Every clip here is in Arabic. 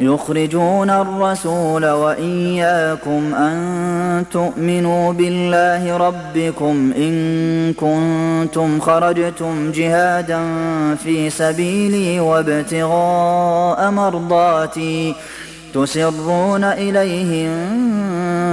يخرجون الرسول وإياكم أن تؤمنوا بالله ربكم إن كنتم خرجتم جهادا في سبيلي وابتغاء مرضاتي تسرون إليهم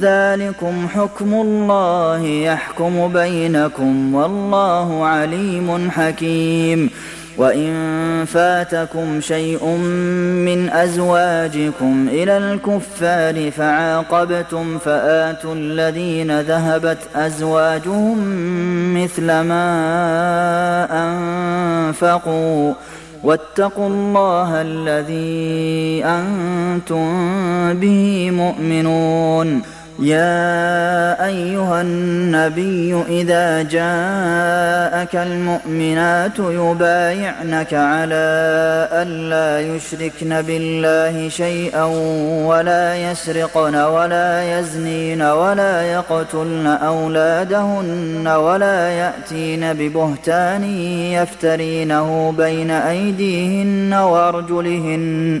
ذلكم حكم الله يحكم بينكم والله عليم حكيم. وإن فاتكم شيء من أزواجكم إلى الكفار فعاقبتم فآتوا الذين ذهبت أزواجهم مثل ما أنفقوا. واتقوا الله الذي أنتم به مؤمنون. يا أيها النبي إذا جاءك المؤمنات يبايعنك على ألا يشركن بالله شيئا ولا يسرقن ولا يزنين ولا يقتلن أولادهن ولا يأتين ببهتان يفترينه بين أيديهن وأرجلهن